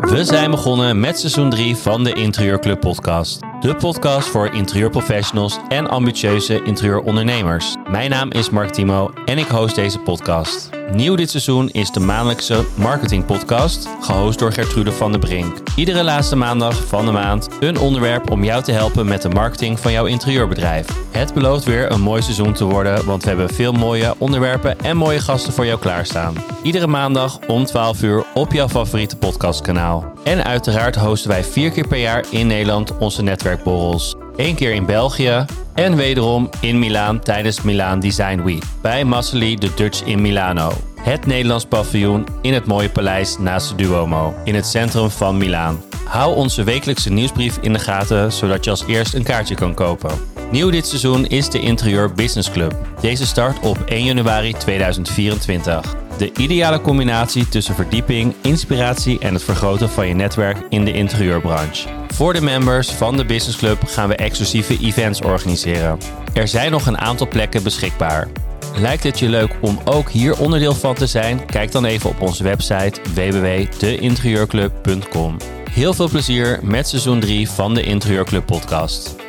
We zijn begonnen met seizoen 3 van de Interieurclub podcast. De podcast voor interieurprofessionals en ambitieuze interieurondernemers. Mijn naam is Mark Timo en ik host deze podcast. Nieuw dit seizoen is de maandelijkse marketing podcast, gehost door Gertrude van der Brink. Iedere laatste maandag van de maand een onderwerp om jou te helpen met de marketing van jouw interieurbedrijf. Het belooft weer een mooi seizoen te worden, want we hebben veel mooie onderwerpen en mooie gasten voor jou klaarstaan. Iedere maandag om 12 uur op jouw favoriete podcastkanaal. En uiteraard hosten wij vier keer per jaar in Nederland onze netwerkborrels. Eén keer in België en wederom in Milaan tijdens Milaan Design Week bij Massoli de Dutch in Milano. Het Nederlands paviljoen in het mooie paleis naast de Duomo in het centrum van Milaan. Hou onze wekelijkse nieuwsbrief in de gaten zodat je als eerst een kaartje kan kopen. Nieuw dit seizoen is de Interieur Business Club. Deze start op 1 januari 2024. De ideale combinatie tussen verdieping, inspiratie en het vergroten van je netwerk in de interieurbranche. Voor de members van de Business Club gaan we exclusieve events organiseren. Er zijn nog een aantal plekken beschikbaar. Lijkt het je leuk om ook hier onderdeel van te zijn? Kijk dan even op onze website www.deinterieurclub.com. Heel veel plezier met seizoen 3 van de Interieurclub podcast.